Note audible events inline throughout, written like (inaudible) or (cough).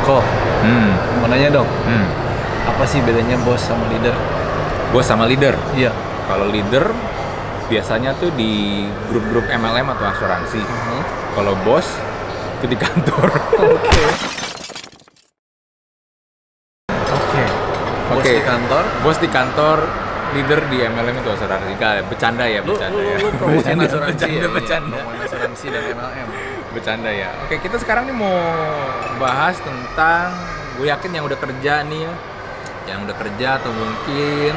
Kok, Hmm. mau nanya dong, hmm. apa sih bedanya bos sama leader? Bos sama leader. Iya. Kalau leader biasanya tuh di grup-grup MLM atau asuransi. Kalau bos itu di kantor. (laughs) Oke. Oke. Bos Oke. di kantor. bos di kantor, leader di MLM itu asuransi. Enggak, bercanda ya, Lu, bercanda lu, ya. lu promosiin Bercanda, asuransi bercanda, ya? bercanda. Iya, ngomongin asuransi dan MLM. Bercanda ya. Oke, kita sekarang nih mau bahas tentang gue yakin yang udah kerja nih ya. Yang udah kerja atau mungkin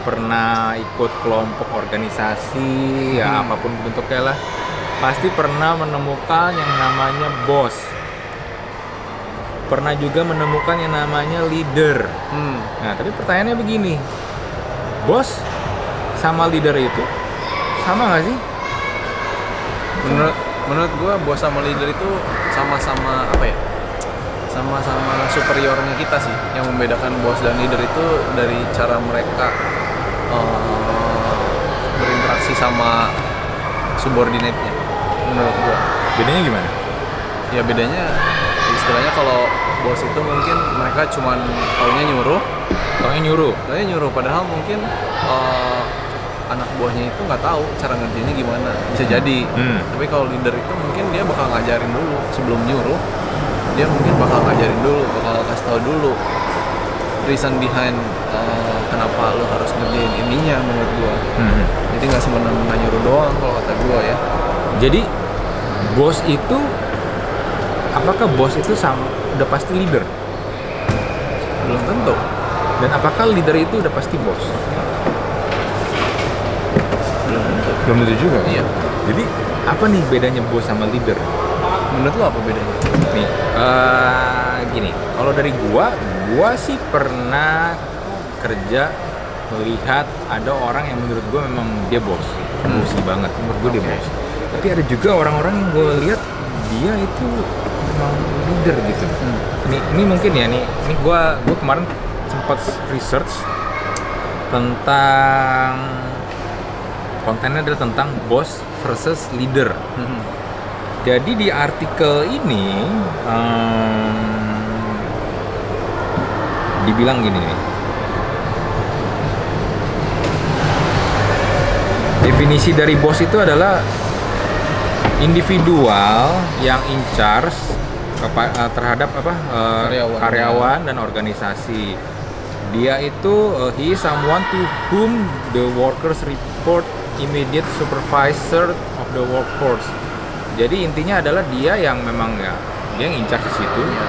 pernah ikut kelompok organisasi ya Hmm. apa pun bentuknya lah. Pasti pernah menemukan yang namanya bos. Pernah juga menemukan yang namanya leader. Hmm. Nah, tapi pertanyaannya begini. Bos sama leader itu sama nggak sih? Menurut menurut gua bos sama leader itu sama-sama apa ya? Sama-sama superiornya kita sih. Yang membedakan bos dan leader itu dari cara mereka eh, berinteraksi sama subordinate-nya. Menurut gua. Bedanya gimana? Ya bedanya istilahnya kalau bos itu mungkin mereka cuman taunya nyuruh, Taunya nyuruh. taunya nyuruh padahal mungkin eh, anak buahnya itu nggak tahu cara ngerjainnya gimana. Bisa jadi. Hmm. Tapi kalau leader itu mungkin dia bakal ngajarin dulu sebelum nyuruh. Dia mungkin bakal ngajarin dulu, bakal kasih tahu dulu reason behind eh, kenapa lo harus ngerjain ininya menurut gua. Hmm. Jadi nggak semena-mena nyuruh doang kalau kata gua ya. Jadi bos itu apakah bos itu sama udah pasti leader Belum tentu. dan apakah leader itu udah pasti bos? Belum tentu. Juga. Iya. Jadi apa nih bedanya bos sama leader? Menurut lo apa bedanya? Nih, eh, gini, kalau dari gua, gua sih pernah kerja melihat ada orang yang menurut gua memang dia bos, Hmm. bosi banget, menurut gua dia Oke. bos. Tapi ada juga orang-orang yang gua lihat dia itu memang leader gitu. Hmm. Ini, ini mungkin ya nih, ini gua gua kemarin sempat research tentang kontennya adalah tentang bos versus leader. Hmm. Jadi di artikel ini em, dibilang gini nih. Definisi dari bos itu adalah individual yang in charge eh, terhadap apa eh, Karyawan. karyawan dan organisasi. Dia itu eh, he is someone to whom the workers report immediate supervisor of the workforce. Jadi intinya adalah dia yang memang ya dia yang in charge di situ. Iya.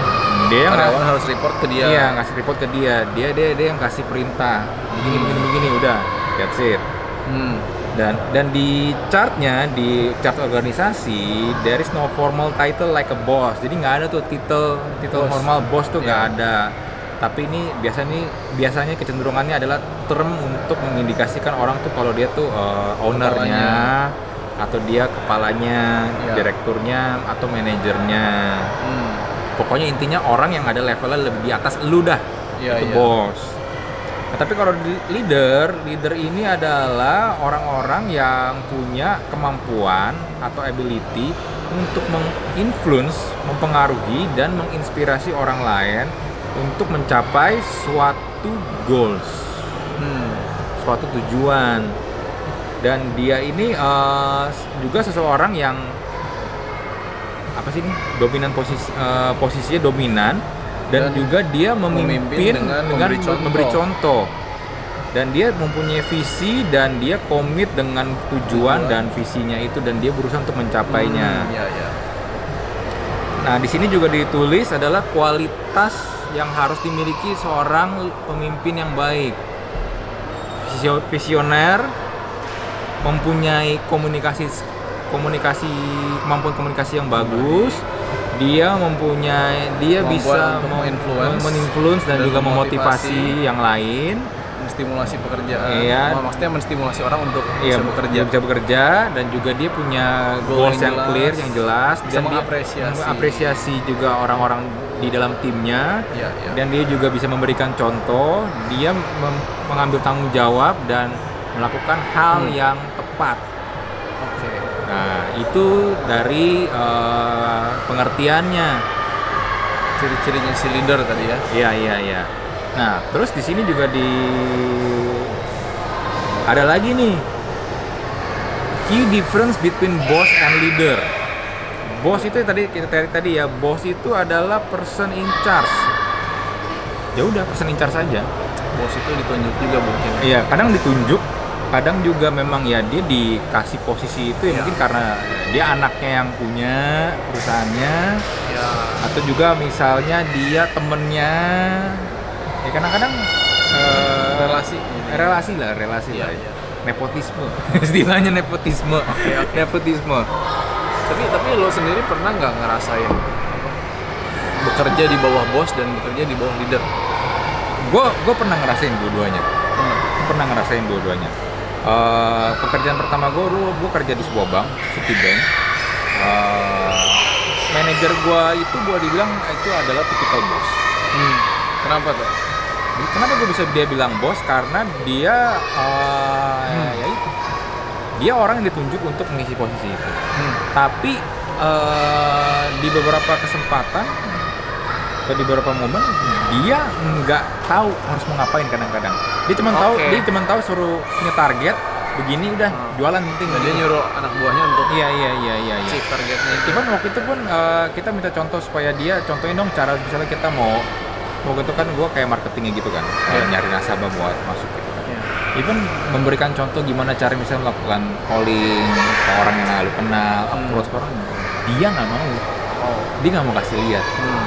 Dia yang Karyawan harus report ke dia. Iya, ngasih report ke dia. Dia dia dia yang kasih perintah. Begini begini begini udah. That's it. Hmm. Dan dan di chartnya di chart organisasi there is no formal title like a boss. Jadi nggak ada tuh titel titel Boss. formal bos tuh nggak Iya. ada. Tapi ini biasanya biasanya kecenderungannya adalah term untuk mengindikasikan orang tuh kalau dia tuh uh, ownernya atau dia kepalanya, Iya. direkturnya atau manajernya. Hmm. Pokoknya intinya orang yang ada levelnya lebih di atas lu dah Iya, itu iya. bos. Nah, tapi kalau leader, leader ini adalah orang-orang yang punya kemampuan atau ability untuk menginfluence, mempengaruhi dan menginspirasi orang lain untuk mencapai suatu goals, Hmm. suatu tujuan. Dan dia ini eh, juga seseorang yang apa sih ini dominan posisi eh, posisinya dominan dan, Dan juga dia memimpin, memimpin dengan memberi mem- contoh. memberi contoh. dan dia mempunyai visi dan dia komit dengan tujuan Tujuan. dan visinya itu dan dia berusaha untuk mencapainya. Hmm, Iya, iya. Nah, di sini juga ditulis adalah kualitas yang harus dimiliki seorang pemimpin yang baik. Visio- Visioner, mempunyai komunikasi komunikasi kemampuan komunikasi yang bagus. Dia mempunyai dia Kemampuan bisa menginfluence dan, dan juga memotivasi yang lain. Menstimulasi pekerjaan. Iya. Wah, maksudnya menstimulasi orang untuk Iya, bisa bekerja. bisa bekerja dan juga dia punya Goal goals yang yang, jelas. clear yang jelas Bisa dan dia mengapresiasi. mengapresiasi juga orang-orang di dalam timnya Iya, iya. dan dia juga bisa memberikan contoh dia mem- mengambil tanggung jawab dan melakukan hal Hmm. yang tepat Oke. nah itu dari eh, pengertiannya ciri-cirinya si leader tadi ya Iya iya iya. Nah terus di sini juga di ada lagi nih key difference between boss and leader. Boss itu tadi kita tadi ya, boss itu adalah person in charge. Ya udah person in charge saja. bos itu ditunjuk juga mungkin Iya, kadang ditunjuk, kadang juga memang ya dia dikasih posisi itu ya Iya. mungkin karena dia anaknya yang punya perusahaannya ya atau juga misalnya dia temennya ya kadang-kadang eh, relasi. relasi lah relasi Iya, lah. iya. nepotisme. (laughs) Istilahnya nepotisme. Oke, oke. nepotisme. Tapi tapi lo sendiri pernah nggak ngerasain bekerja di bawah bos dan bekerja di bawah leader? Gue gue pernah ngerasain dua-duanya. Pernah. Gua pernah ngerasain dua-duanya. Eh, pekerjaan pertama gue dulu gue kerja di sebuah bank Citibank Eh, manajer gue itu gue dibilang itu adalah tipikal bos. Hmm. kenapa tuh Kenapa gue bisa dia bilang bos? Karena dia eh, Hmm. ya itu. Dia orang yang ditunjuk untuk mengisi posisi itu. hmm. Tapi eh, di beberapa kesempatan atau di beberapa momen dia nggak tahu harus mau ngapain kadang-kadang. Dia cuma tahu Oke. dia cuma tahu suruh punya target begini udah Hmm. jualan penting. Nah, dia nyuruh anak buahnya untuk Iya iya iya iya. iya. targetnya Even waktu itu pun eh, kita minta contoh supaya dia contohin dong cara misalnya kita mau mau gitu kan gue kayak marketingnya gitu kan kayak Iya. nyari nasabah buat masuk gitu kan. Iya. Even memberikan contoh gimana cara misalnya melakukan calling ke orang yang nggak lu kenal, Hmm. approach ke orang, dia nggak mau, oh dia nggak mau kasih lihat, hmm.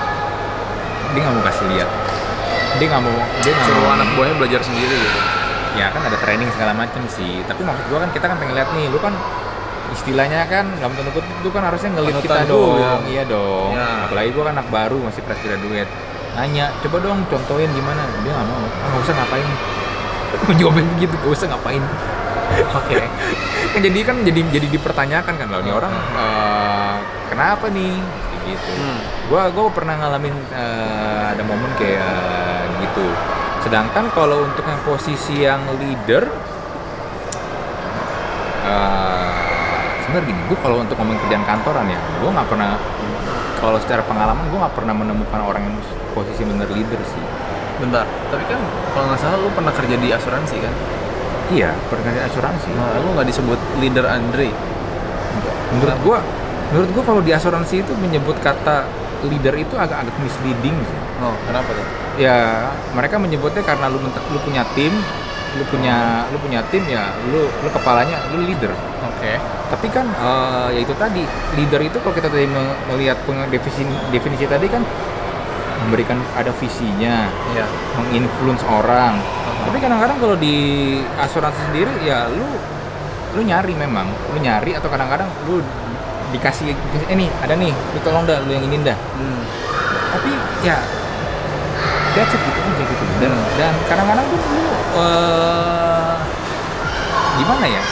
dia nggak mau kasih lihat, dia nggak mau, dia nggak mau anak buahnya belajar sendiri gitu ya kan ada training segala macam sih tapi maksud gua kan kita kan pengen lihat nih lu kan istilahnya kan dalam tanda kutip lu kan harusnya ngelit kita Panutan dong iya dong Ya. apalagi gua kan anak baru masih fresh graduate nanya coba dong contohin gimana. Dia nggak mau. Ah nggak usah ngapain? (laughs) Menjawabnya begitu gak usah ngapain? Oke. Kan jadi kan jadi jadi dipertanyakan kan loh Hmm. orang eh, kenapa nih? Gitu. Hmm. gua gua pernah ngalamin eh, ada momen kayak gitu. Sedangkan kalau untuk yang posisi yang leader eh sebenarnya gini gua kalau untuk ngomong kerjaan kantoran ya gua nggak pernah kalau secara pengalaman gua nggak pernah menemukan orang yang posisi bener leader sih. Bentar tapi kan kalau nggak salah lu pernah kerja di asuransi kan? Iya pernah di asuransi. Nah lu nggak disebut leader Andre? Menurut gua menurut gua kalau di asuransi itu menyebut kata leader itu agak-agak misleading sih. Oh kenapa tuh? Ya mereka menyebutnya karena lu lu punya tim lu punya lu punya tim ya lu lu kepalanya lu leader. Oke. Tapi kan eh, ya itu tadi leader itu kalau kita tadi me- melihat definisi definisi tadi kan memberikan ada visinya iya. menginfluence orang. Uh-huh. tapi kadang-kadang kalau di asuransi sendiri ya lu lu nyari memang lu nyari atau kadang-kadang lu dikasih eh nih ada nih lu tolong dah lu yang ini dah. Hmm. tapi ya that's it gitu aja gitu. Dan Hmm. dan kadang-kadang tuh lu eh, gimana ya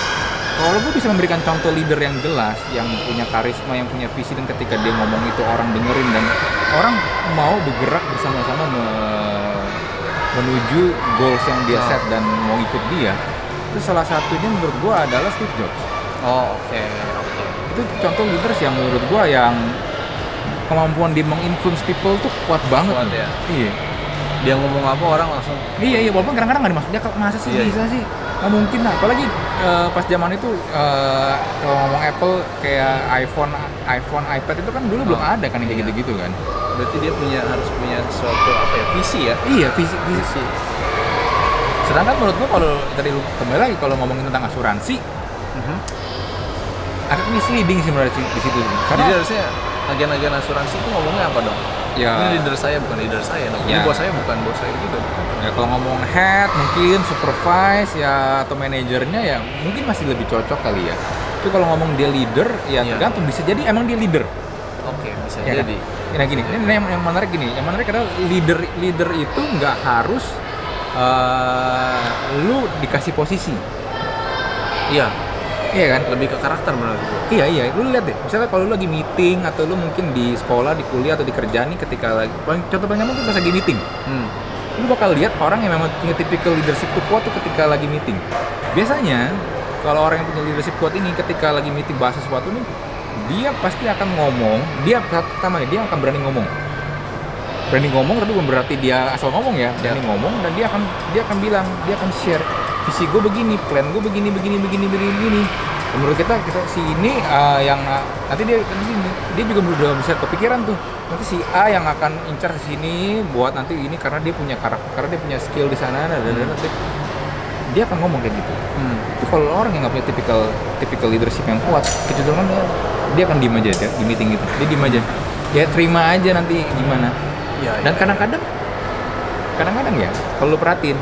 kalau gue bisa memberikan contoh leader yang jelas yang punya karisma yang punya visi dan ketika dia ngomong itu orang dengerin dan orang mau bergerak bersama-sama me- menuju goals yang dia set dan mau ikut dia itu salah satunya menurut gue adalah Steve Jobs. Oh oke oke. Itu contoh leaders yang menurut gue yang kemampuan dia menginfluence people tuh kuat banget. Kuat ya. iya dia ngomong apa orang langsung Iya iya walaupun kadang-kadang nggak dimaksud. Dia masa sih Iya, bisa sih? Nggak mungkin lah. Apalagi eh, pas zaman itu eh, kalau ngomong Apple kayak iPhone iPhone iPad itu kan dulu belum Oh, ada kan kayak iya. gitu-gitu kan. Berarti dia punya harus punya suatu apa ya visi ya? Iya visi visi. Sedangkan menurut gua kalau tadi lu kembali lagi kalau ngomongin tentang asuransi Mhm. agak misleading sih menurut di situ. Sih. jadi karena harusnya agen-agen asuransi itu ngomongnya apa dong ya. Ini leader saya bukan leader saya dong ini Ya. bos saya bukan bos saya juga. Ya kalau ngomong head mungkin supervise ya atau manajernya ya mungkin masih lebih cocok kali ya. Tapi kalau ngomong dia leader ya Iya. tergantung bisa jadi emang dia leader. Oke bisa Ya kan? jadi Nah gini, ini yang, yang menarik gini, yang menarik adalah leader leader itu nggak harus eh, lu dikasih posisi, iya iya kan? lebih ke karakter menurut gue Iya iya, lu lihat deh, misalnya kalau lu lagi meeting atau lu mungkin di sekolah, di kuliah atau di kerjaan nih ketika lagi, paling contoh paling gampang pas lagi meeting, hmm. lu bakal lihat orang yang memang punya tipikal leadership tuh kuat tuh ketika lagi meeting. Biasanya kalau orang yang punya leadership kuat ini ketika lagi meeting bahas sesuatu nih, dia pasti akan ngomong, dia pertama dia akan berani ngomong. berani ngomong tapi bukan berarti dia asal ngomong ya berani Ya. ngomong dan dia akan dia akan bilang dia akan share visi gue begini plan gue begini begini begini begini begini. Menurut kita kita si ini uh, yang uh, nanti dia nanti dia juga udah bisa kepikiran tuh. Nanti si A yang akan incar sini buat nanti ini karena dia punya karakter karena dia punya skill di sana dan dan- dan nanti dia akan ngomong kayak gitu. Hmm. itu kalau orang yang nggak punya tipikal tipikal leadership yang kuat kecenderungan dia, dia akan diem aja dia, di meeting gitu. Dia diem aja. Ya terima aja nanti gimana. Ya, dan ya. kadang-kadang kadang-kadang ya kalau lu perhatiin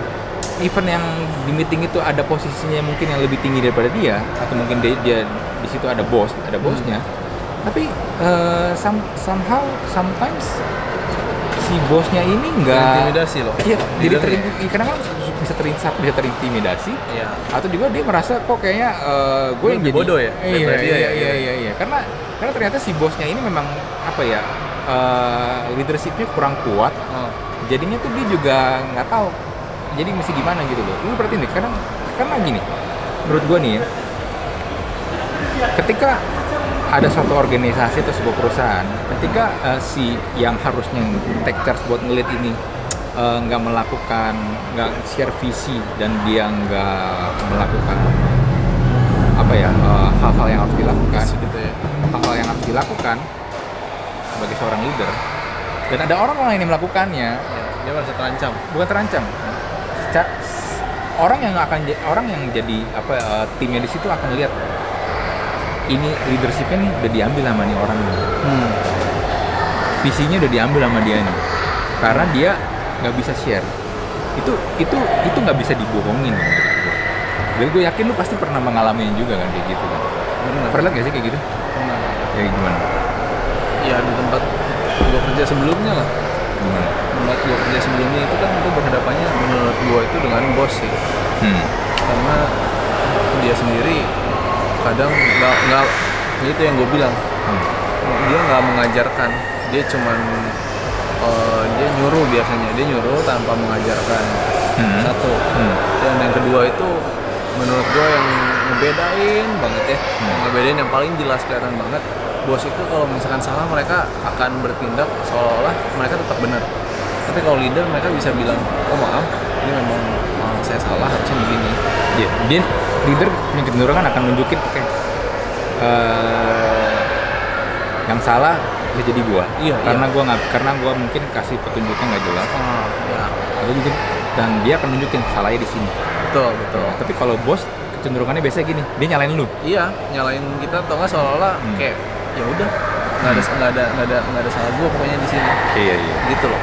event yang di meeting itu ada posisinya mungkin yang lebih tinggi daripada dia atau mungkin dia, dia di situ ada bos ada bosnya tapi eh, some- somehow sometimes si bosnya ini enggak Intimidasi loh. iya jadi Leader terin, kadang-kadang bisa terin, bisa terintimidasi Iya. atau juga dia merasa kok kayaknya eh, gue yang jadi bodoh ya iya iya iya, ya, iya gitu. iya iya karena karena ternyata si bosnya ini memang apa ya eh, leadershipnya kurang kuat Oh. jadinya tuh dia juga nggak tahu jadi mesti gimana gitu loh lu berarti nih kadang karena gini menurut gue nih ya ketika ada suatu organisasi atau sebuah perusahaan ketika eh, si yang harusnya take charge buat ngelit ini eh, nggak melakukan nggak share visi dan dia nggak melakukan apa ya eh, hal-hal yang harus dilakukan gitu ya. hal-hal yang harus dilakukan sebagai seorang leader dan ada orang lain yang melakukannya Ya, Dia merasa terancam. bukan terancam Ca- orang yang akan orang yang jadi apa eh, timnya di situ akan lihat ini leadershipnya nih udah diambil sama nih orang nih. Hmm. visinya udah diambil sama dia nih karena dia nggak bisa share itu itu itu nggak bisa dibohongin dan gue yakin lu pasti pernah mengalaminya juga kan kayak gitu kan Benar. pernah gak sih kayak gitu Pernah. ya gimana Ya di tempat gue kerja sebelumnya lah. Gimana Tempat gue kerja sebelumnya itu kan gue berhadapannya menurut gue itu dengan bos sih. hmm. Karena dia sendiri kadang nggak nggak itu yang gue bilang Hmm. dia nggak mengajarkan dia cuman eh, dia nyuruh biasanya dia nyuruh tanpa mengajarkan Hmm. satu Hmm. dan yang kedua itu menurut gue yang ngebedain banget ya Hmm. yang ngebedain yang paling jelas kelihatan banget bos itu kalau misalkan salah mereka akan bertindak seolah-olah mereka tetap benar. Tapi kalau leader mereka bisa bilang oh maaf ini memang uh, saya salah harusnya begini. Iya, dia leader punya kecenderungan akan nunjukin oke eh, yang salah bisa jadi gua. Iya, karena gua nggak karena gua mungkin kasih petunjuknya nggak jelas. Ah ya atau mungkin dan dia akan nunjukin salahnya di sini. Betul betul. Ya, tapi kalau bos kecenderungannya biasanya gini dia nyalain lu. Iya nyalain kita atau nggak seolah-olah Hmm. kayak ya udah nggak ada nggak ada nggak ada nggak ada salah gue pokoknya di sini iya iya gitu loh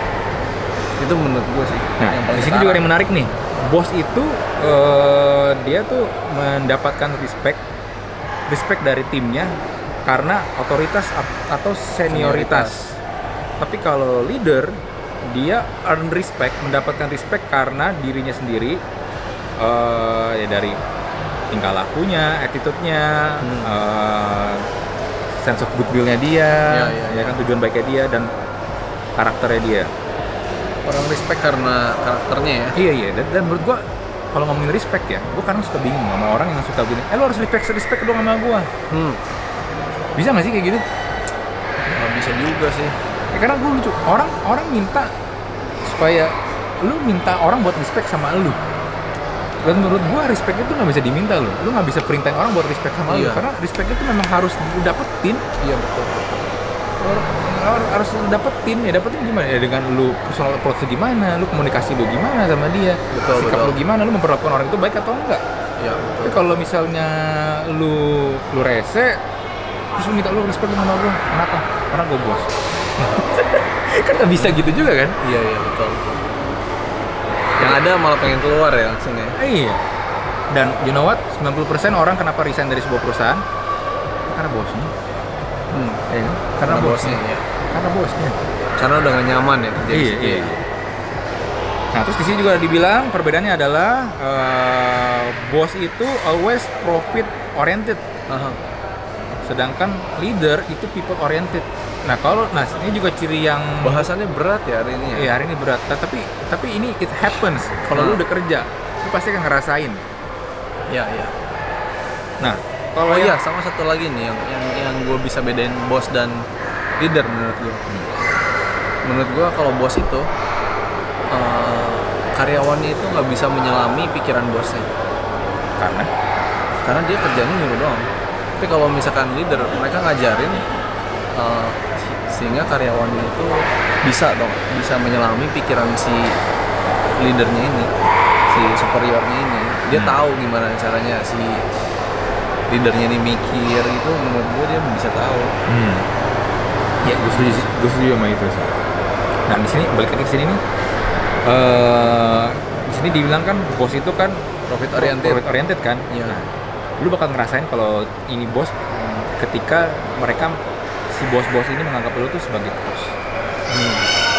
itu menurut gue sih Nah, di sini juga ada yang menarik nih. Bos itu eh, dia tuh mendapatkan respect, respect dari timnya karena otoritas at- atau senioritas. Tapi kalau leader dia earn respect, mendapatkan respect karena dirinya sendiri eh, ya dari tingkah lakunya, attitude-nya, Hmm. eh, sense of goodwill-nya dia, Ya, ya, ya kan tujuan baiknya dia dan karakternya dia. orang respect karena karakternya ya Iya iya dan, dan menurut gua kalau ngomongin respect ya, gua kadang suka bingung sama orang yang suka gini, eh lu harus respect respect dong sama gua. hmm. Bisa nggak sih kayak gitu? nggak bisa juga sih Ya, karena gua lucu, orang orang minta supaya lu minta orang buat respect sama lu. Dan menurut gua respect itu nggak bisa diminta lu. Lu nggak bisa perintahin orang buat respect sama lu Iya. karena respect itu memang harus lu dapetin. iya betul or- harus lu dapetin ya dapetin gimana ya dengan lu personal approach lu gimana lu komunikasi lu gimana sama dia Betul, sikap betul. lu gimana lu memperlakukan orang itu baik atau enggak iya Tapi betul kalau misalnya lu lu rese terus lu minta lu respect sama gua, kenapa? Karena gue bos. (laughs) kan nggak bisa gitu juga kan? iya iya betul betul ada malah pengen keluar ya langsung ya Eh, iya. Dan you know what? 90% orang kenapa resign dari sebuah perusahaan? Karena bosnya. hmm. Ya, kan? karena, bosnya. ya Karena bosnya. karena udah gak nyaman ya kerja di Iya, situ iya. ya. Nah, terus di sini juga dibilang perbedaannya adalah eh, bos itu always profit oriented. Aha. sedangkan leader itu people oriented. Nah kalau nah ini juga ciri yang bahasannya berat ya hari ini ya Iya hari ini berat. Nah, tapi tapi ini it happens kalau lu Hmm. udah kerja, lu pasti akan ngerasain. iya iya Nah Oh kalau iya, yang- sama satu lagi nih yang yang yang gue bisa bedain bos dan leader menurut gue. menurut gua kalau bos itu eh, karyawannya itu nggak bisa menyelami pikiran bosnya karena karena dia kerjanya nyuruh doang tapi kalau misalkan leader mereka ngajarin eh, sehingga karyawannya itu bisa dong bisa menyelami pikiran si leadernya ini si superiornya ini dia Hmm. tahu gimana caranya si leadernya ini mikir itu menurut gue dia bisa tahu Hmm. Ya, gue setuju, gue setuju sama itu sih. Nah, di sini balik lagi ke sini nih. Eh, di sini dibilang kan bos itu kan profit oriented profit oriented kan. Iya. Nah, lu bakal ngerasain kalau ini bos ketika mereka si bos-bos ini menganggap lu tuh sebagai kos. hmm.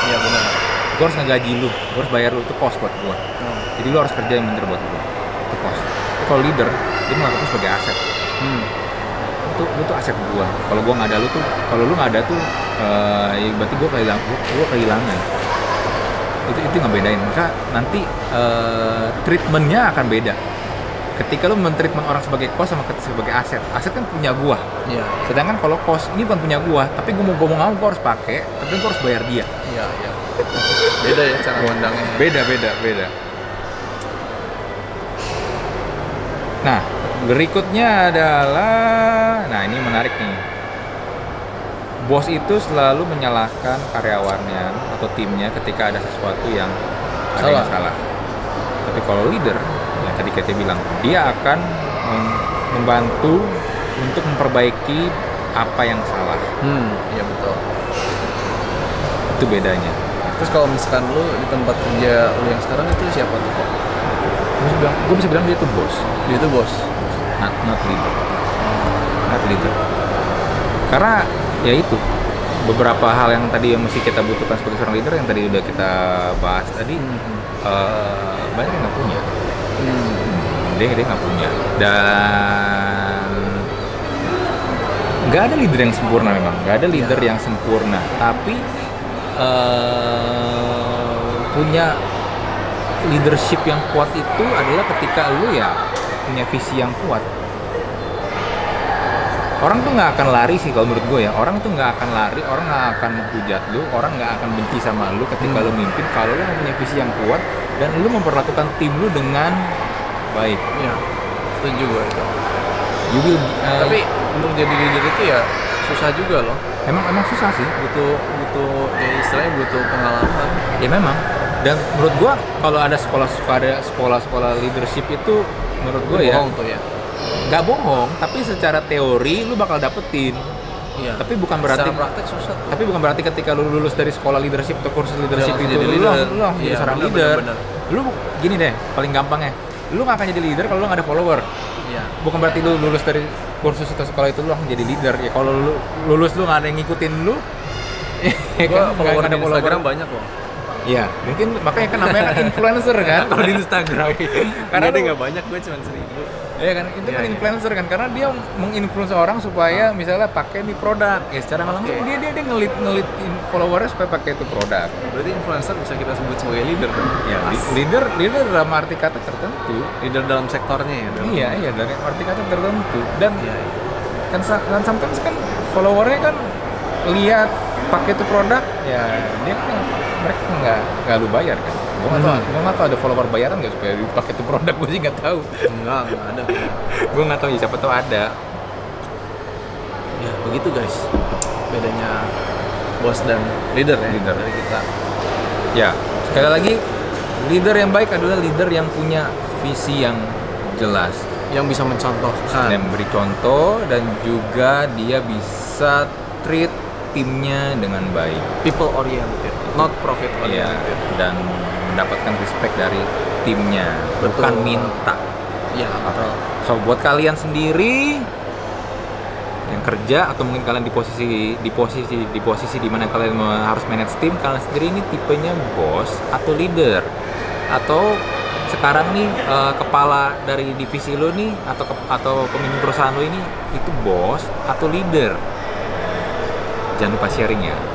iya benar Gue harus ngegaji lu, gue harus bayar lu itu kos buat gue. Hmm. Jadi lu harus kerja yang bener buat gue. Itu kos. Kalau leader, dia menganggap lu sebagai aset. Hmm. Tuh, lu tuh aset gua. Kalau gua nggak ada lu tuh, kalau lu nggak ada tuh, eh, ya berarti gua kehilangan, gua kehilangan. Itu itu nggak bedain. Maka nanti eh, treatmentnya akan beda. Ketika lu mentreatment orang sebagai kos sama sebagai aset, aset kan punya gua. iya Sedangkan kalau kos ini bukan punya gua, tapi gua mau nggak mau gua harus pakai, tapi gua harus bayar dia. iya iya beda ya cara pandangnya Beda beda beda. Nah, berikutnya adalah nah ini menarik nih. Bos itu selalu menyalahkan karyawannya atau timnya ketika ada sesuatu yang ada yang Salah. salah. Tapi kalau leader, tadi kita bilang, dia akan mem- membantu untuk memperbaiki apa yang salah. hmm iya betul Itu bedanya. terus kalau misalkan lu di tempat kerja lu yang sekarang itu siapa tuh kok Gue bisa bilang, gue bisa bilang dia itu bos, dia itu bos not, not leader. Not leader. Karena ya itu beberapa hal yang tadi yang mesti kita butuhkan sebagai seorang leader yang tadi udah kita bahas tadi hmm. eh, banyak yang nggak punya. Hmm. Dia dia nggak punya. Dan nggak ada leader yang sempurna memang. Nggak ada leader yang sempurna. Tapi eh, punya leadership yang kuat itu adalah ketika lu ya punya visi yang kuat. Orang tuh nggak akan lari sih kalau menurut gue ya. Orang tuh nggak akan lari orang nggak akan menghujat lu orang nggak akan benci sama lu ketika Hmm. lu mimpin. Kalau lu punya visi yang kuat dan lu memperlakukan tim lu dengan baik. Iya setuju gue itu you will uh, tapi untuk jadi leader itu ya susah juga loh. Emang emang susah sih. Butuh butuh ya istilahnya butuh pengalaman. Ya memang. Dan menurut gua kalau ada sekolah ada sekolah-sekolah leadership itu menurut gua ya bohong tuh ya. nggak bohong tapi secara teori lu bakal dapetin iya. Tapi bukan berarti secara praktek susah tuh. tapi bukan berarti ketika lu lulus dari sekolah leadership atau kursus leadership langsung itu jadi lu langsung, lu langsung jadi Iya, seorang leader. benar, lu gini deh paling gampangnya. Lu nggak akan jadi leader kalau lu nggak ada follower. Iya. Bukan berarti lu lulus dari kursus atau sekolah itu lu langsung jadi leader. Ya kalau lu lulus lu nggak ada yang ngikutin lu (laughs) ya gue kan, follower ada di Instagram banyak loh Iya, mungkin makanya kan namanya kan influencer kan kalau di Instagram. karena dia lu- nggak banyak gue cuma seribu Iya kan, itu Iya, kan iya. influencer kan karena dia menginfluence orang supaya misalnya pakai nih produk. Ya secara nggak langsung dia dia dia ngelit ngelit followernya supaya pakai itu produk. berarti influencer bisa kita sebut sebagai leader dong Ya, leader leader dalam arti kata tertentu. leader dalam sektornya ya dalam- Iya, iya dari arti kata tertentu. Dan iya iya. kan dan sometimes kan followernya kan lihat pakai itu produk ya dia kan nggak nggak lu bayar kan? Gua nggak tahu Hmm. gua nggak tahu ada follower bayaran nggak supaya pakai itu produk gue sih nggak tahu. Enggak enggak ada. (laughs) Gue nggak tahu ya siapa tahu ada. Ya begitu guys. Bedanya bos dan leader ya Leader. dari kita. Ya sekali lagi leader yang baik adalah leader yang punya visi yang jelas. Yang bisa mencontohkan. Dan memberi contoh dan juga dia bisa treat timnya dengan baik people oriented not profit Iya, oriented dan mendapatkan respect dari timnya, Betul. bukan minta. iya betul So buat kalian sendiri yang kerja atau mungkin kalian di posisi di posisi di posisi di mana kalian harus manage tim, kalian sendiri ini tipenya bos atau leader atau sekarang nih eh, kepala dari divisi lo nih atau ke- atau pemimpin perusahaan lo ini itu bos atau leader. Jangan lupa sharing ya.